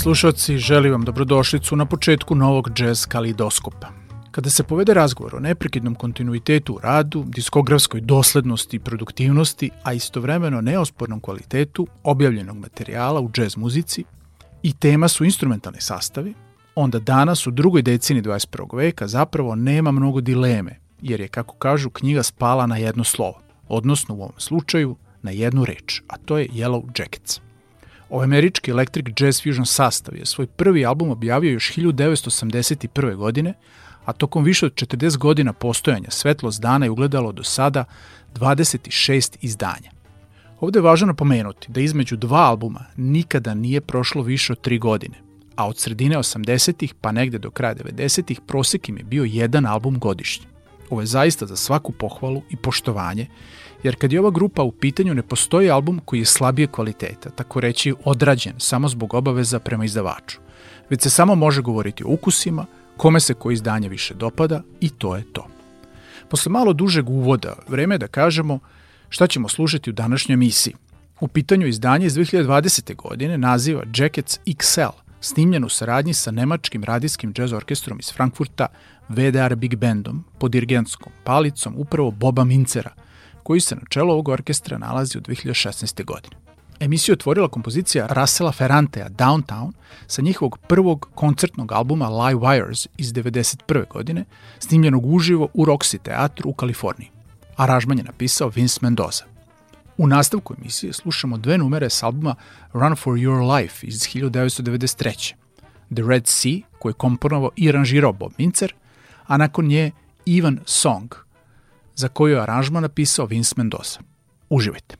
slušalci, želim vam dobrodošlicu na početku novog jazz kalidoskopa. Kada se povede razgovor o neprekidnom kontinuitetu u radu, diskografskoj doslednosti i produktivnosti, a istovremeno neospornom kvalitetu objavljenog materijala u jazz muzici i tema su instrumentalni sastavi, onda danas u drugoj decini 21. veka zapravo nema mnogo dileme, jer je, kako kažu, knjiga spala na jedno slovo, odnosno u ovom slučaju na jednu reč, a to je Yellow Jackets. Ovaj američki Electric Jazz Fusion sastav je svoj prvi album objavio još 1981. godine, a tokom više od 40 godina postojanja Svetlost dana je ugledalo do sada 26 izdanja. Ovde je važno napomenuti da između dva albuma nikada nije prošlo više od tri godine, a od sredine 80-ih pa negde do kraja 90-ih prosek im je bio jedan album godišnje. Ovo je zaista za svaku pohvalu i poštovanje, jer kad je ova grupa u pitanju ne postoji album koji je slabije kvaliteta, tako reći odrađen samo zbog obaveza prema izdavaču, već se samo može govoriti o ukusima, kome se koje izdanje više dopada i to je to. Posle malo dužeg uvoda, vreme je da kažemo šta ćemo slušati u današnjoj emisiji. U pitanju izdanje iz 2020. godine naziva Jackets XL, snimljen u saradnji sa nemačkim radijskim džez orkestrom iz Frankfurta VDR Big Bandom pod dirigentskom palicom upravo Boba Mincera, koji se na čelu ovog orkestra nalazi od 2016. godine. Emisiju otvorila kompozicija Russella Ferrantea Downtown sa njihovog prvog koncertnog albuma Live Wires iz 1991. godine, snimljenog uživo u Roxy teatru u Kaliforniji. Aranžman je napisao Vince Mendoza. U nastavku emisije slušamo dve numere s albuma Run for Your Life iz 1993. The Red Sea, koji je komponovao i aranžirao Bob Mincer, a nakon nje Even Song, za koju je aranžman napisao Vince Mendoza. Uživajte!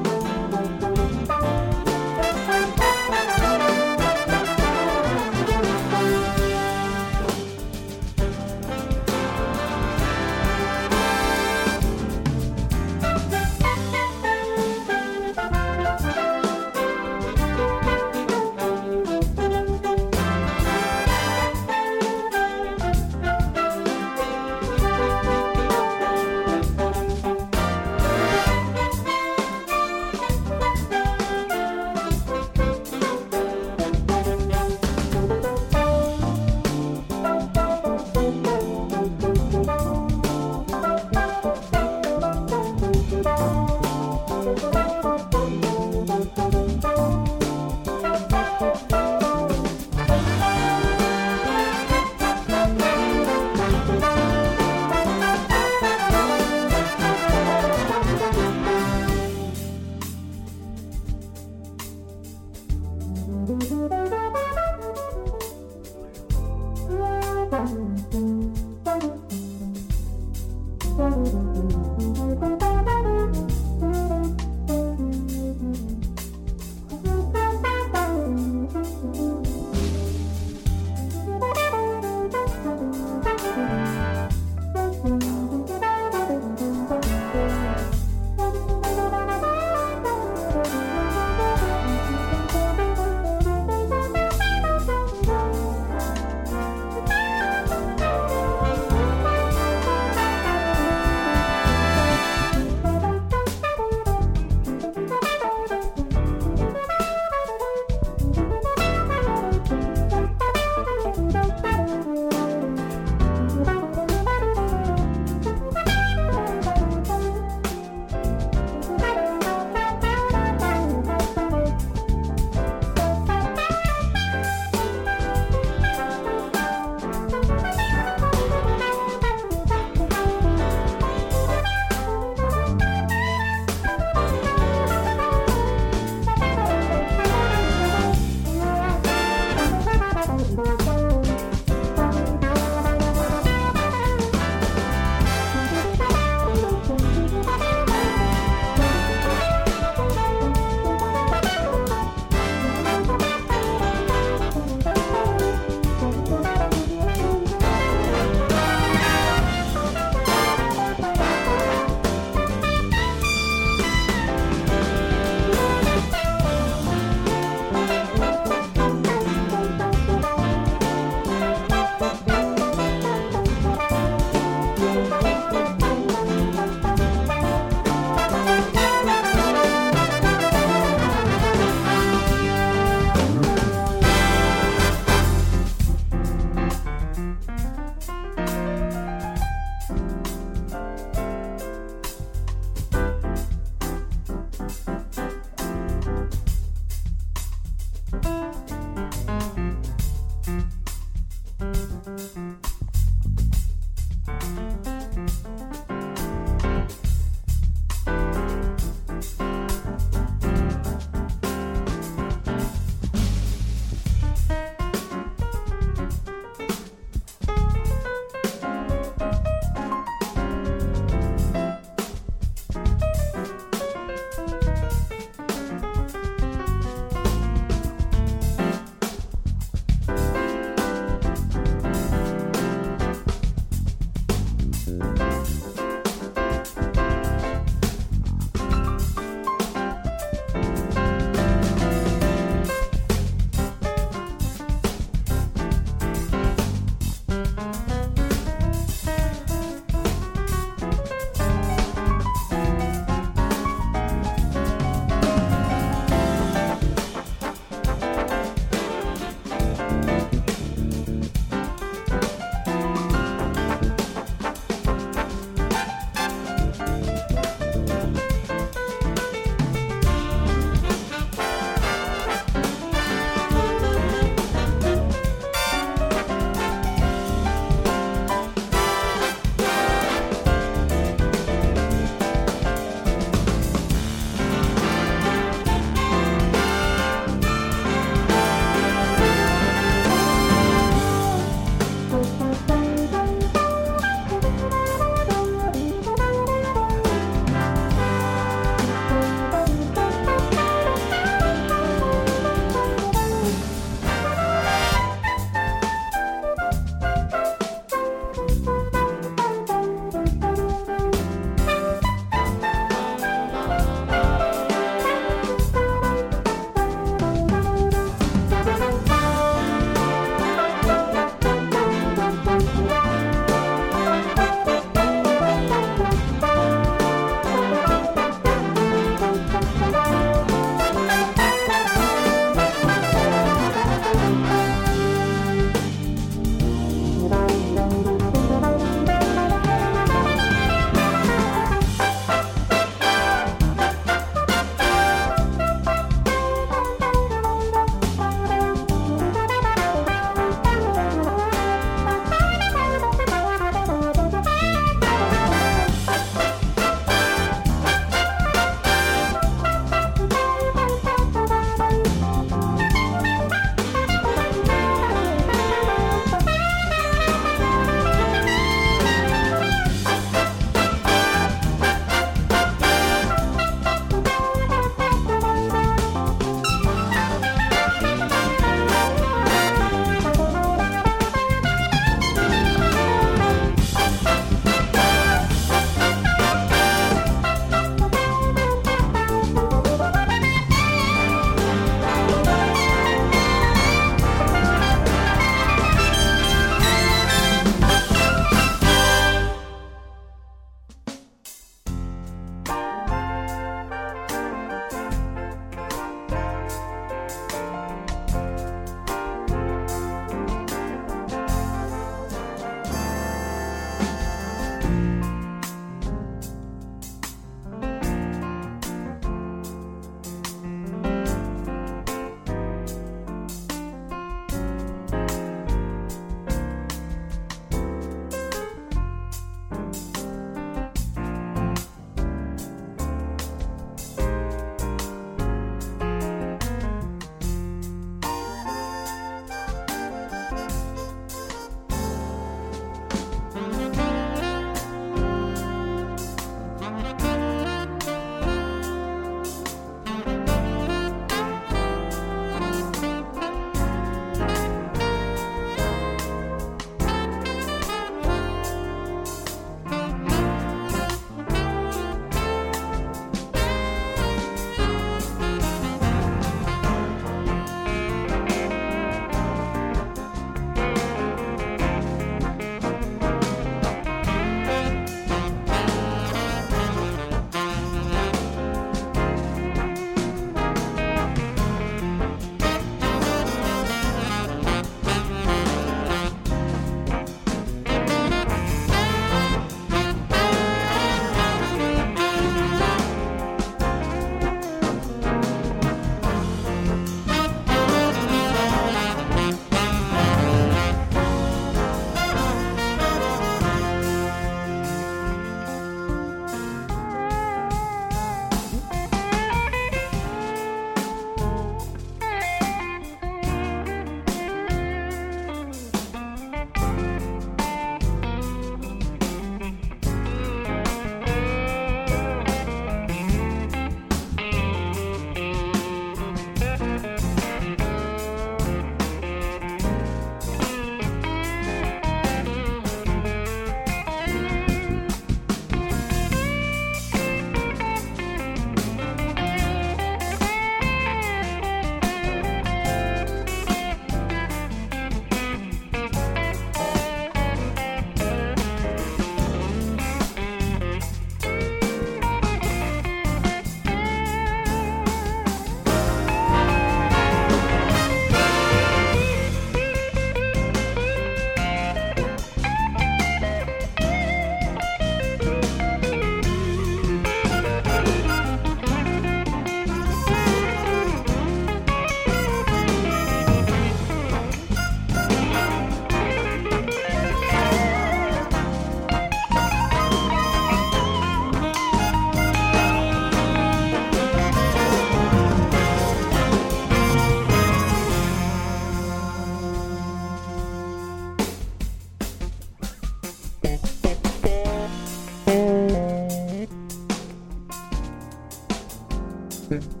удовольствие.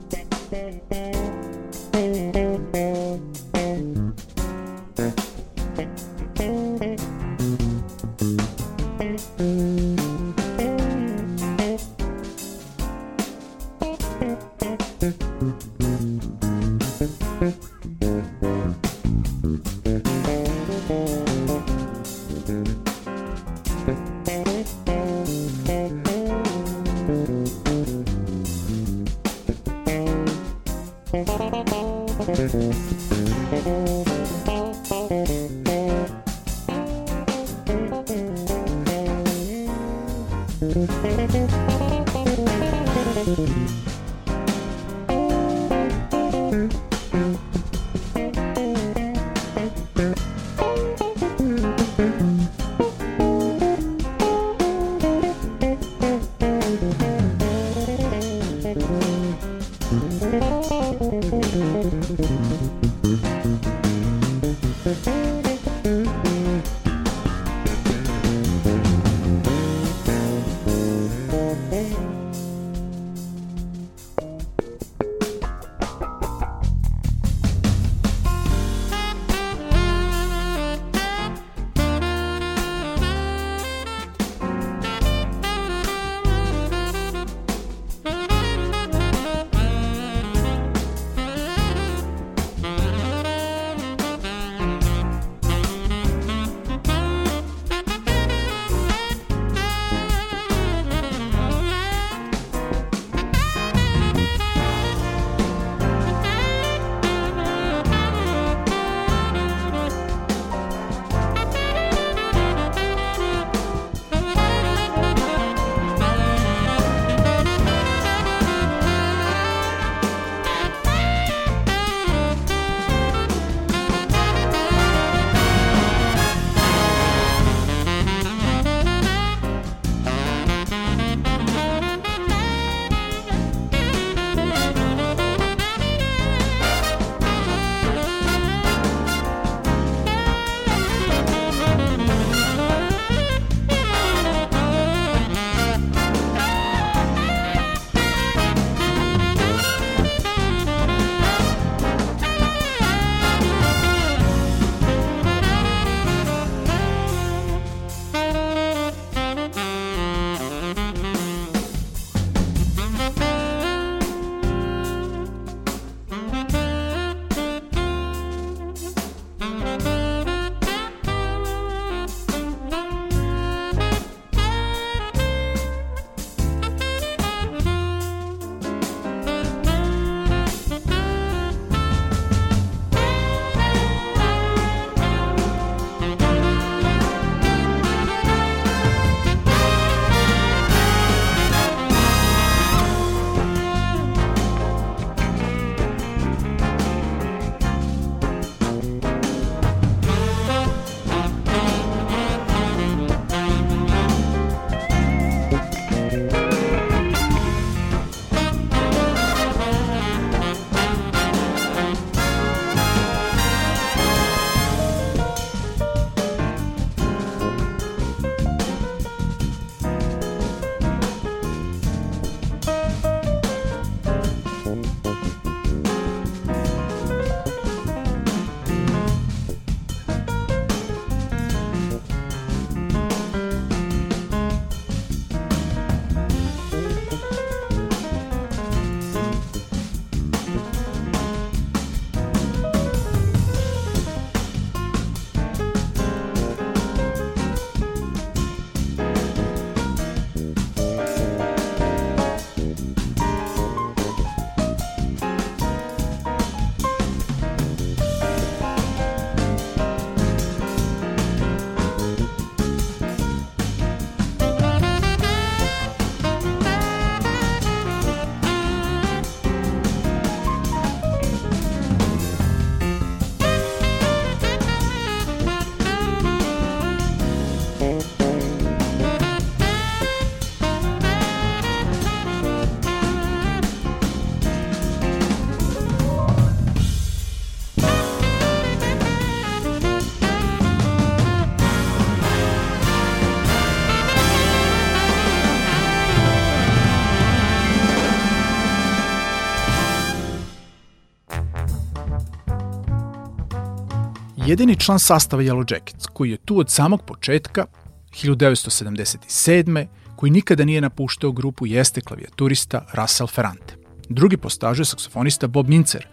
Jedini član sastava Yellow Jackets koji je tu od samog početka 1977. koji nikada nije napuštao grupu jeste klavijaturista Russell Ferrante. Drugi postažu je saksofonista Bob Mincer,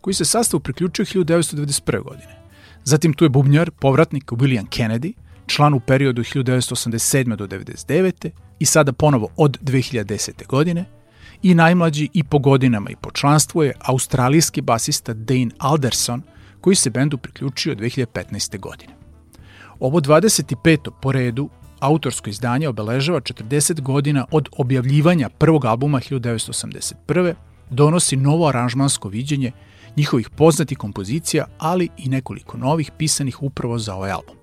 koji se sastavu priključio 1991. godine. Zatim tu je bubnjar, povratnik William Kennedy, član u periodu 1987. do 1999. i sada ponovo od 2010. godine, i najmlađi i po godinama i po članstvu je australijski basista Dane Alderson, koji se bendu priključio 2015. godine. Ovo 25. po redu autorsko izdanje obeležava 40 godina od objavljivanja prvog albuma 1981. donosi novo aranžmansko viđenje njihovih poznatih kompozicija, ali i nekoliko novih pisanih upravo za ovaj album.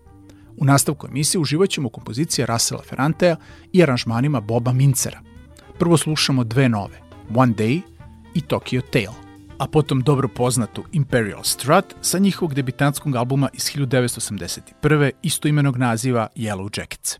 U nastavku emisije uživat ćemo kompozicije Russella Ferrantea i aranžmanima Boba Mincera. Prvo slušamo dve nove, One Day i Tokyo Tale, a potom dobro poznatu Imperial Strut sa njihovog debitanskog albuma iz 1981. istoimenog naziva Yellow Jackets.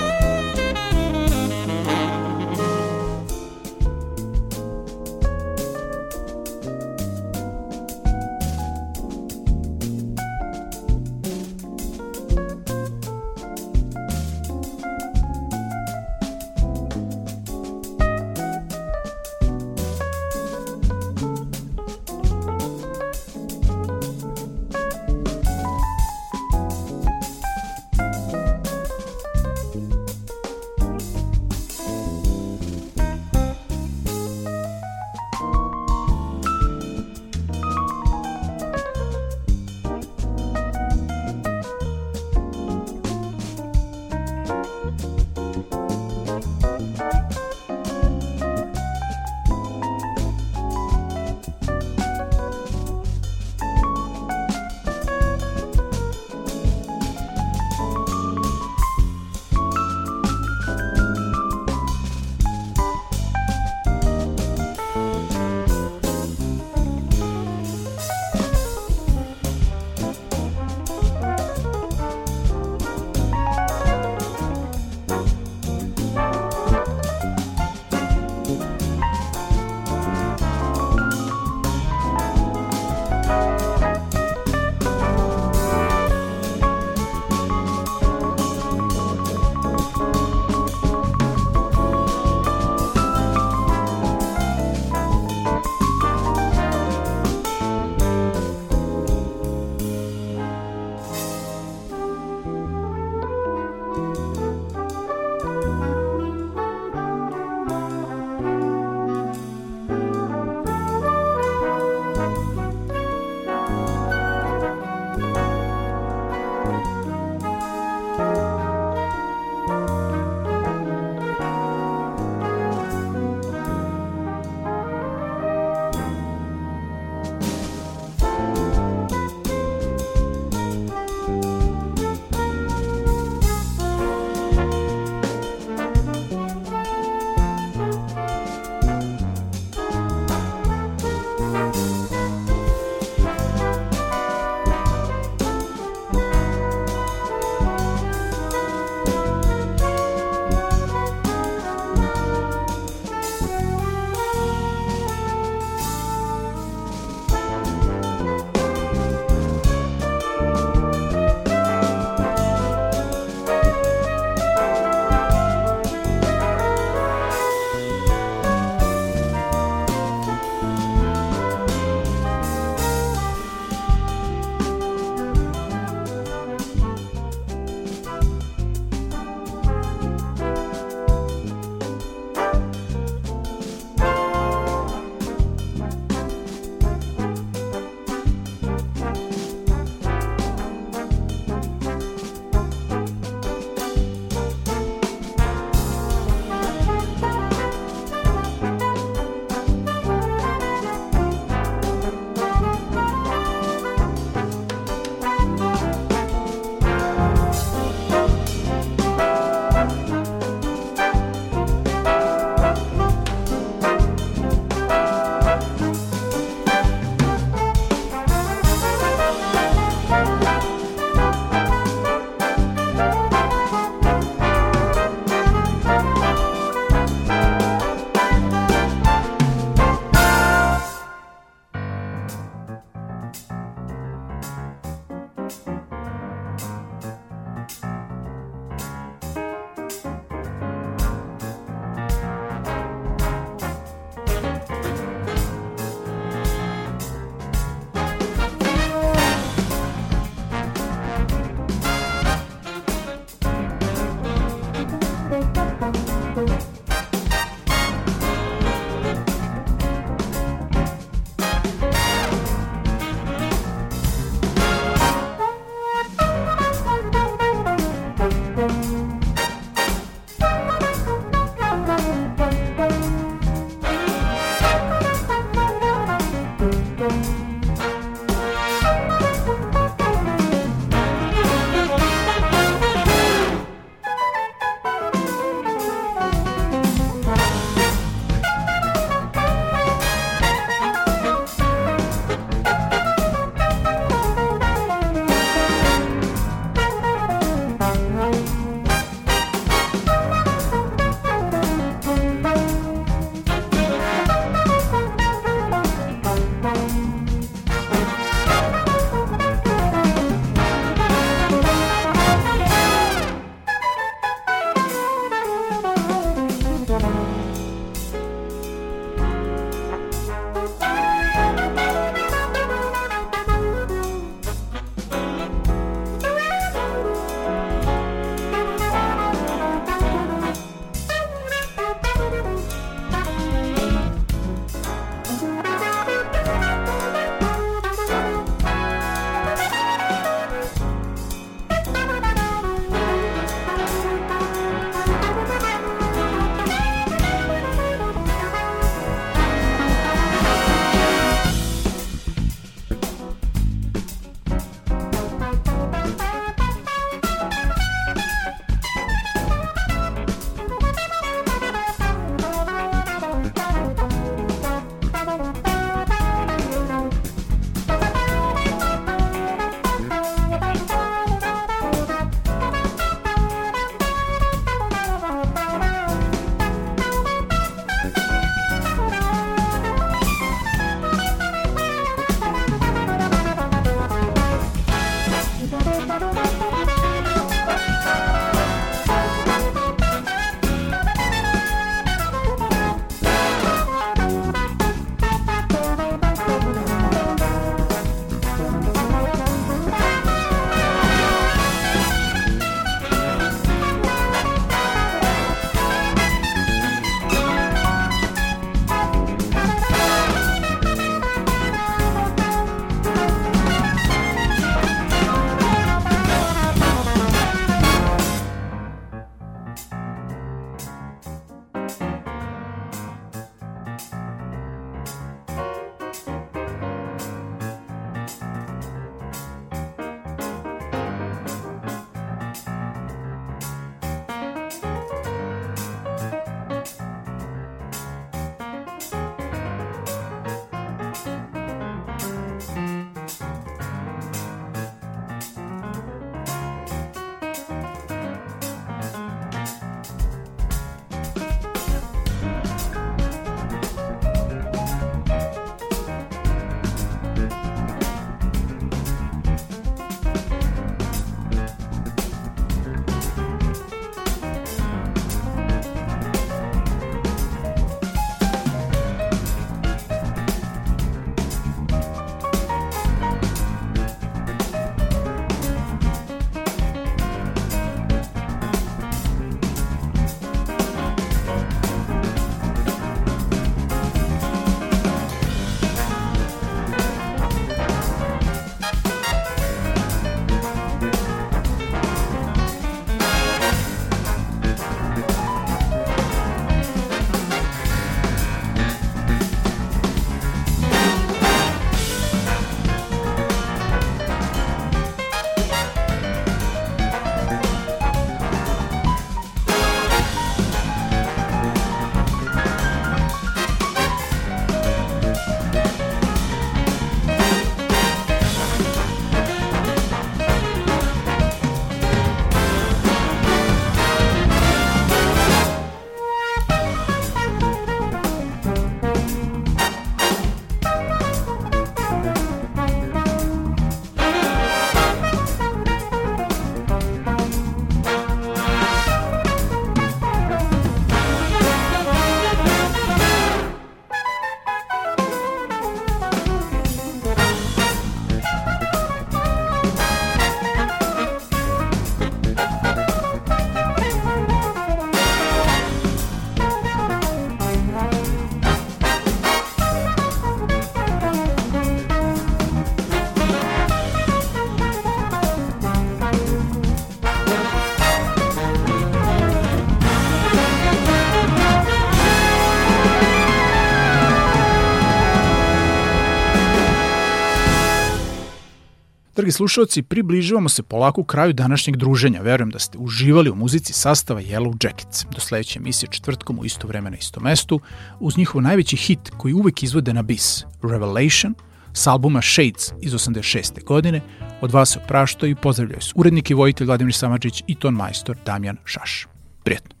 Dragi slušalci, približavamo se polako kraju današnjeg druženja. Verujem da ste uživali u muzici sastava Yellow Jackets. Do sledeće emisije četvrtkom u isto vreme na isto mestu, uz njihov najveći hit koji uvek izvode na bis, Revelation, s albuma Shades iz 86. godine, od vas se opraštaju i pozdravljaju se urednik i vojitelj Vladimir Samadžić i ton majstor Damjan Šaš. Prijetno!